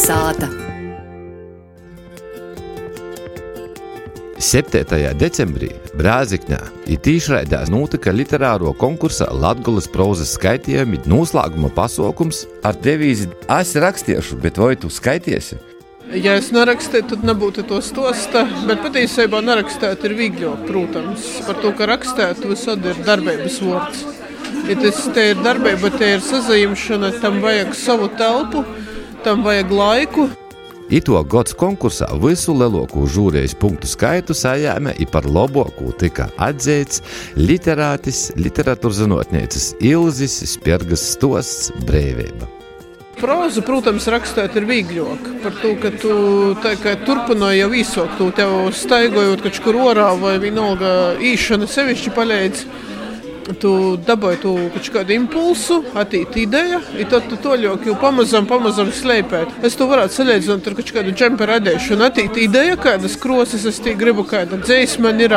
Kalnasāta. 7. decembrī Brāzikņā ir tīšraidēs notika literāro konkursa Latgulas prozas skaitījumi noslēguma pasaukums ar devīzi Es rakstiešu, bet vai tu skaities? Ja es nerakstītu, tad nebūtu to stosta, bet patiesībā nerakstīt ir vieglāk, protams. Par to, ka rakstīt visad ir darbības vārds. Ja tas te ir darbība, te ir sazīmšana, tam vajag savu telpu, tam vajag laiku. Ito gads konkursā visu lielāko žūrijas punktu skaitu sajāme ir par labāko tika atzīts literātis, literatūras zinātnieces Ilzis Spērgas stosts brīvība. Prozu, protams, rakstīt ir vieglāk. Par to, ka tu turpināji jau īsāk, tu tev staigājot kaut kur orā vai vienalga īšana sevišķi palīdz tu dabūji to kādu impulsu, attīstīji ideju, un tad tu to ļoti pamazām, pamazām slēpēt. Es to varētu salīdzināt ar kādu džemperu radīšanu, attīstīji ideju, kādas krosas es tī gribu, kāda dzīsma ir.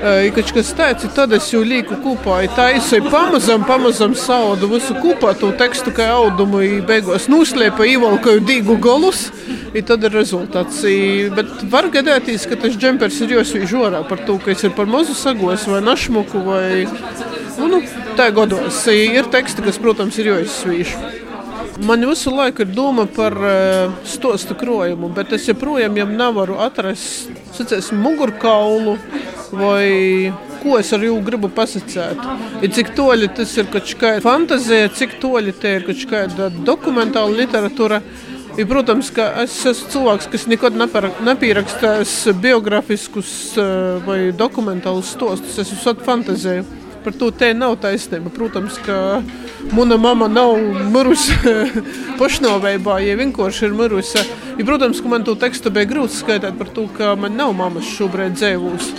Kaut kas tāds, tad es jau lieku kopā. Tā ir pamazām, pamazām saudu visu kopā, to tekstu kā audumu, beigās noslēpa, ievalkāju dīgu galus. I tad ir rezultāts. I, bet var gadīties, ka tas džempers ir jāsvīž orā par to, ka es ir par mazu sagos vai našmuku vai nu, nu, tā godos. Ir teksti, kas, protams, ir jāizsvīž. Man visu laiku ir doma par uh, stostu krojumu, bet es joprojām ja nevaru atrast sacēsim, mugurkaulu vai ko es ar jūtu gribu pasakāt. Cik toļi tas ir kaut kāda fantazija, cik toļi te ir kaut kāda dokumentāla literatūra. I, protams, ka es esmu cilvēks, kas nekad nepierakstīs biogrāfiskus eh, vai dokumentālus stostus. Es esmu fantāzēju. Par to te nav taisnība. Protams, ka mana mama nav mirusi pašnāvībā, ja vienkārši ir mirusi. Ja, protams, ka man to tekstu bija grūti skaitīt par to, ka man nav mammas šobrīd dzīvos.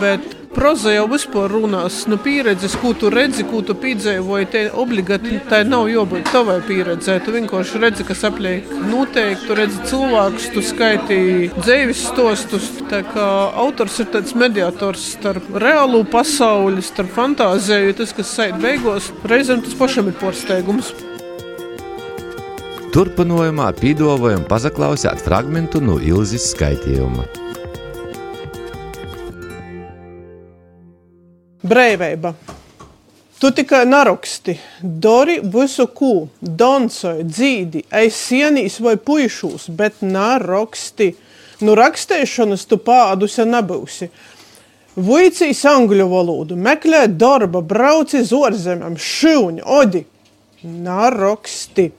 Bet proza jau vispār runās nu, pieredzes, ko tu redzi, ko tu piedzīvoji. Te obligāti tā nav jābūt tavai pieredzē. Tu vienkārši redzi, kas apliek noteikti. Tu redzi cilvēkus, tu skaiti dzīves stostus. Tā kā autors ir tāds mediators starp reālo pasauli, starp fantāziju. Tas, kas sait beigās, reizēm tas pašam ir porsteigums. Turpinājumā pīdovojam pazaklausīt fragmentu no Ilzas skaitījuma. Brīvība. Tu tikai naraksti, dari visu, ko dancoji, dzīdi, aiz sienīs vai puišūs, bet naraksti. Nu, rakstīšanas tu pādus ja nebūsi. Vuicīs angļu valodu, meklē darba, brauc uz ārzemēm, šūņi, odi. Naraksti.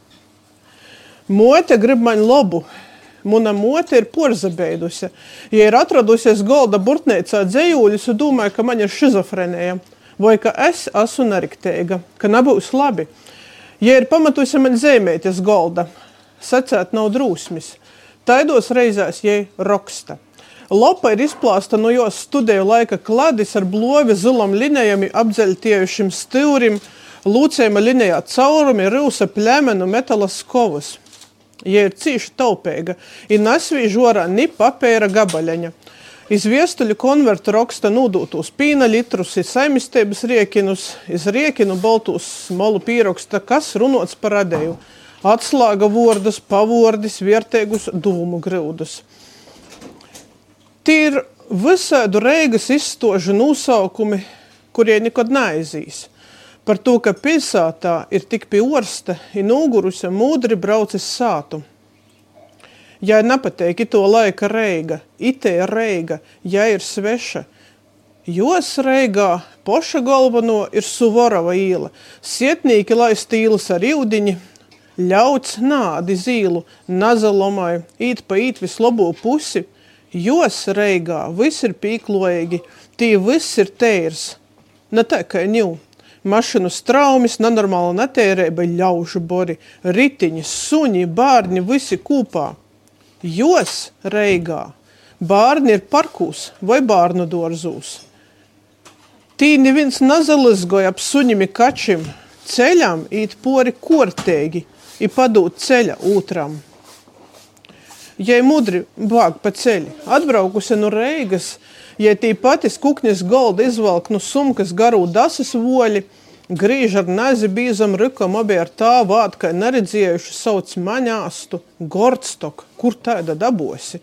Mote grib man labu, Mana mote ir porzabēdusi. Ja ir atradusies golda burtnīcā dzējūļus, un domāju, ka man ir šizofrenija, vai ka es esmu neriktēga, ka nebūs labi. Ja ir pamatusi man zīmēties golda, secēt nav drūsmis. Taidos reizēs jai raksta. Lapa ir izplāsta no jos studiju laika kladis ar blovi zilam linijami apdzeļtiejušim stūrim, lūcējuma linijā caurumi, rūsa plemenu metalas kovas ja ir cīši taupīga, ir nesvīž orā ni papēra gabaļaņa. Iz viestuļu konvertu raksta nūdūtos pīna litrus, iz saimistības riekinus, iz riekinu baltūs smolu pīroksta, kas runots par adēju. Atslāga vordus, pavordis, viertēgus dūmu grūdus. Tie ir visādu reigas izstožu nosaukumi, kurie nekad neaizīs par to, ka pilsētā ir tik pie orsta, ir nogurusi mūdri braucis sātu. Ja nepateik to laika reiga, itē reiga, ja ir sveša, jos reigā poša galveno ir Suvorova īla, sietnīki lai stīlas ar jūdiņi, ļauts nādi zīlu, nazalomai, īt pa īt vislabo pusi, jos reigā viss ir pīklojīgi, tī viss ir tērs, ne tā kā ņū mašīnu straumis, nenormāla netērēba, ļaužu bori, ritiņi, suņi, bērni, visi kopā. Jos reigā bērni ir parkūs vai bērnu dārzūs. Tī neviens nazalizgoja ap suņimi kačim, ceļam īt pori kortēgi, ir padūt ceļa otram. Jai mudri vāk pa ceļi, atbraukusi no Reigas, ja tī pati skukņas golda izvalk no sumkas garū dasas voļi, Grīž ar nazi bīzam rykam abi ar tā vāt, ka neredzējuši sauc maņāstu Gordstoku. Kur tāda dabosi?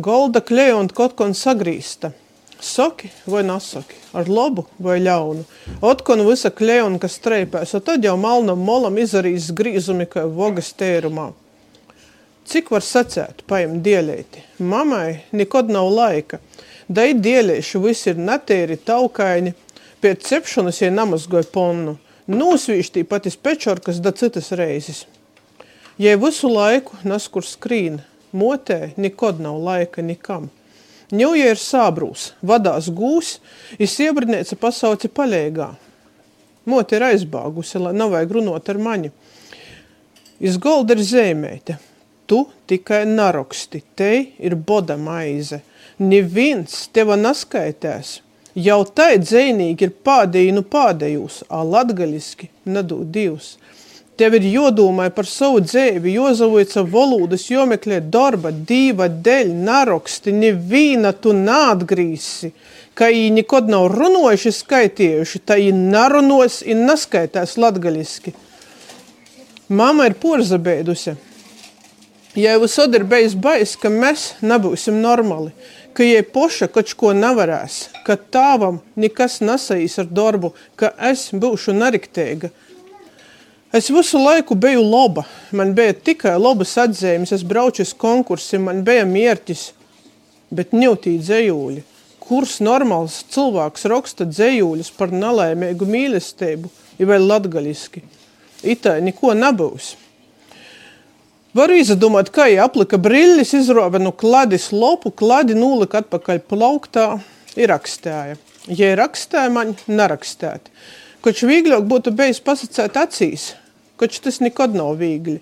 Golda klejont kaut kon sagrīsta. Saki vai nesaki, ar labu vai ļaunu. Otkon visa klejona, kas streipēs, o tad jau malnam molam izarīs grīzumi, kā vogas tērumā. Cik var sacēt, paim dieļēti? Mamai nekad nav laika. Dai dieļēšu viss ir netīri, taukaini. Pēc cepšanas jai namazgoja ponnu. Nūsvīštī patis pečorkas da citas reizes. Jai visu laiku naskur skrīn, motē nekad nav laika nikam. Ņūja ir sābrūs, vadās gūs, ir siebrinēca pasauci paļēgā. Moti ir aizbāgusi, lai nav vajag runot ar mani. Iz golda ir zēmēte. Tu tikai naroksti, te ir boda maize. Neviens teva naskaitēs. Jau tai dzēnīgi ir pādīnu pādējūs, a latgaļiski nedod divs. Tev ir jodomāj par savu dzēvi, jozavoja valodas, jomeklē darba, dīva dēļ, naroksti, nevīna tu nātgrīsi, ka viņi nekod nav runojuši, skaitījuši, tā viņi narunos un naskaitās latgaļiski. Mama ir porzabēdusi. Ja jau visod ir bijis bais, ka mēs nebūsim normāli, ka jai poša kaut ko nevarēs, ka tāvam nekas nesajīs ar darbu, ka es būšu nariktēga – Es visu laiku biju laba. Man bija tikai labas atzīmes, es braucu uz konkursiem, man bija mērķis, bet ņūtī dzējūļi. Kurs normāls cilvēks raksta dzējūļus par nelaimīgu mīlestību, ir vēl latgaļiski. Itai neko nebūs. Varu izdomāt, kā ja aplika brīļus, izroba no kladis lopu, kladi nulika atpakaļ plauktā, ir rakstāja. Ja ir rakstāja, man nerakstēt. Koč vīgļāk būtu bijis pasacēt acīs, koč tas nekad nav viegli.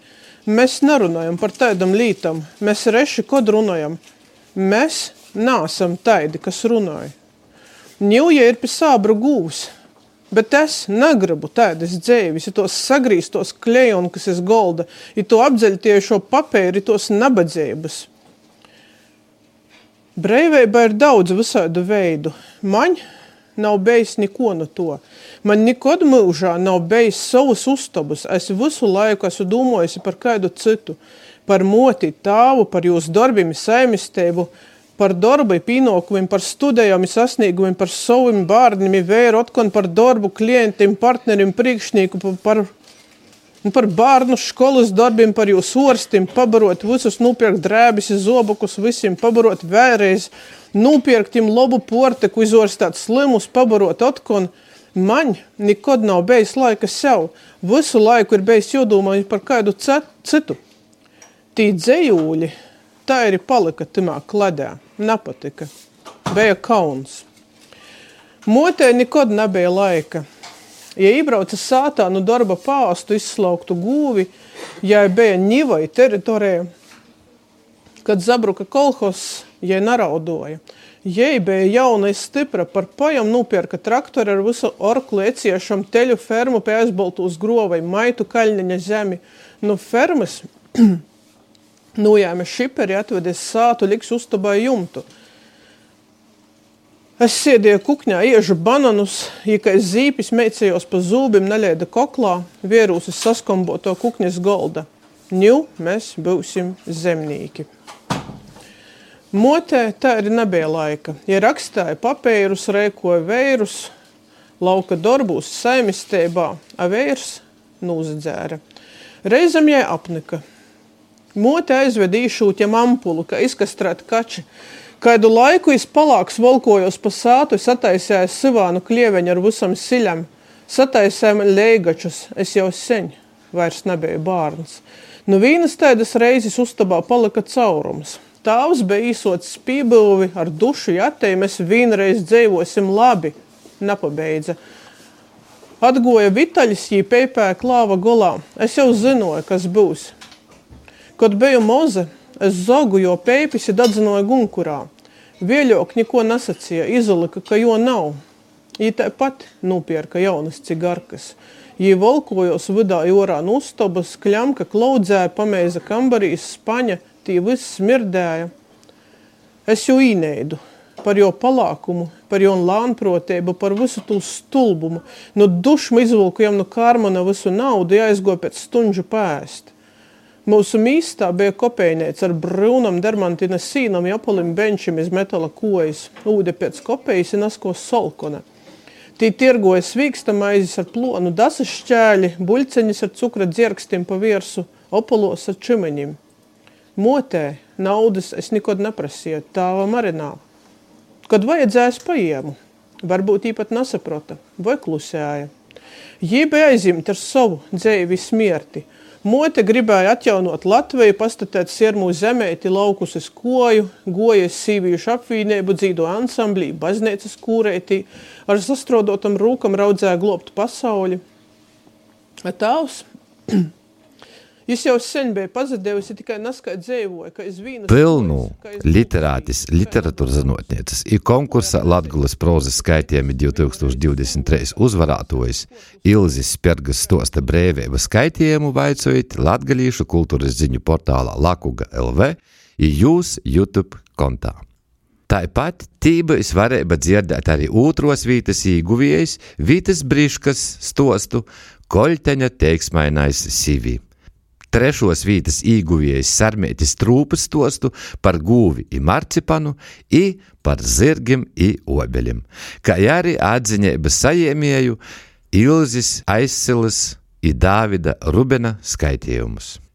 Mēs nerunājam par tādam lītam, mēs reši kod runājam. Mēs nāsam taidi, kas runāja. Ņūja ir pie sābru gūs, bet es negribu tādas dzēvis, ja tos sagrīstos klejonu, kas ir golda, ja to apdzeļtiešo papēri, tos nabadzības. Breivība ir daudz visādu veidu. Maņ nav bijis neko no to. Man nekad mūžā nav bijis savas uztabas. Es visu laiku esmu domājusi par kādu citu, par moti, tāvu, par jūsu darbiem, saimistēbu, par darbu, pienākumiem, par studējām, sasniegumiem, par saviem bērniem, vēru, atkon par darbu, klientiem, partneriem, priekšnieku, par, par bērnu skolas darbiem, par jūsu orstiem, pabarot visus, nopirkt drēbes, zobukus, visiem pabarot vēlreiz nopirkt viņam labu porteku, izorstāt slimus, pabarot atkon. Man nekad nav bijis laika sev. Visu laiku ir bijis jodomā par kādu citu. Tī dzējūļi, arī palika timā kladē. Nepatika. Bija kauns. Motē nekad nebija laika. Ja iebrauca sātā no darba pāstu izslauktu gūvi, ja bija ņivai teritorija, kad zabruka kolhos, ja naraudoja. Jei bija jauna stipra, par pajam nopirka traktori ar visu orklu eciešam teļu fermu pie aizbaltūs grovai, maitu kaļņaņa zemi. Nu fermas nojāme šiperi atvedies sātu, liks uztabā jumtu. Es sēdēju kukņā, iežu bananus, kā zīpis meicējos pa zūbim, neļēda koklā, vierūsis saskomboto kukņas golda. Ņu, mēs būsim zemnīki. Motē tā arī nebija laika. Ja rakstāja papīrus, rēkoja vērus, lauka darbūs saimistībā, a vērs nūzadzēra. Reizam jai apnika. Mote aizved īšūtiem ampulu, ka izkastrēt kači. Kādu laiku es palāks volkojos pa sātu, sataisēju sivānu klieveņu ar visam siļam. Sataisēju leigačus, es jau sen vairs nebiju bārns. Nu vīnas tādas reizes uztabā palika caurums stāvs bija īsots pībūvi ar dušu jatei, mēs vienreiz dzīvosim labi, nepabeidza. Atgoja vitaļas, jī peipēja klāva golā. Es jau zinoju, kas būs. Kad biju moze, es zogu, jo peipis ir dadzinoja gunkurā. Vieļok neko nesacīja, izolika, ka jo nav. Jī tāpat nopierka jaunas cigarkas. Jī volkojos vidā jorā no uztabas, kļamka klaudzēja, pameiza kambarīs, spaņa, tie viss smirdēja. Es jau īnēdu. par jau palākumu, par jau lānprotību, par visu to stulbumu. No dušmu izvilkujam no karmana visu naudu, jāizgo pēc stunžu pēst. Mūsu mīstā bija kopējnēts ar brūnam dermantina sīnam japolim benčim iz metala kojas, ūde pēc kopējas un asko solkona. Tī tirgoja svīksta maizes ar plonu, dasas šķēļi, buļceņas ar cukra dzierkstim pa viersu, opolos ar čimeņim. Motē naudas es nekad neprasīju, tāvam arī nav. Kad vajadzēs paēmu, varbūt īpat nesaprota vai klusēja. Jī bija aizimta ar savu dzēvi smierti – Mote gribēja atjaunot Latviju, pastatēt sirmu zemēti, laukus uz koju, gojas sīvījušu apvīnību, dzīdo ansamblī, baznīcas kūrētī, ar sastrodotam rūkam raudzēja globt pasauli. Tavs Pilnu literātis, literatūras zinotnieces ir konkursa Latgulas prozas skaitījumi 2023 uzvarātojas Ilzis Spērgas stosta brēvēba skaitījumu vaicojot latgalīšu kultūras ziņu portālā Lakuga LV ir jūs YouTube kontā. Tāpat tībais varēja dzirdēt arī otros vītas īguvējs, Vītas Briškas stostu, Koļteņa teiksmainais Sivī. Trešos vītas īguvējs Sarmētis Trūpas stostu par gūvi i marcipanu i par zirgim i obeļiem, kā arī atziņības sajēmēju Ilzis Aizsilas i Dāvida Rubena skaitījumus.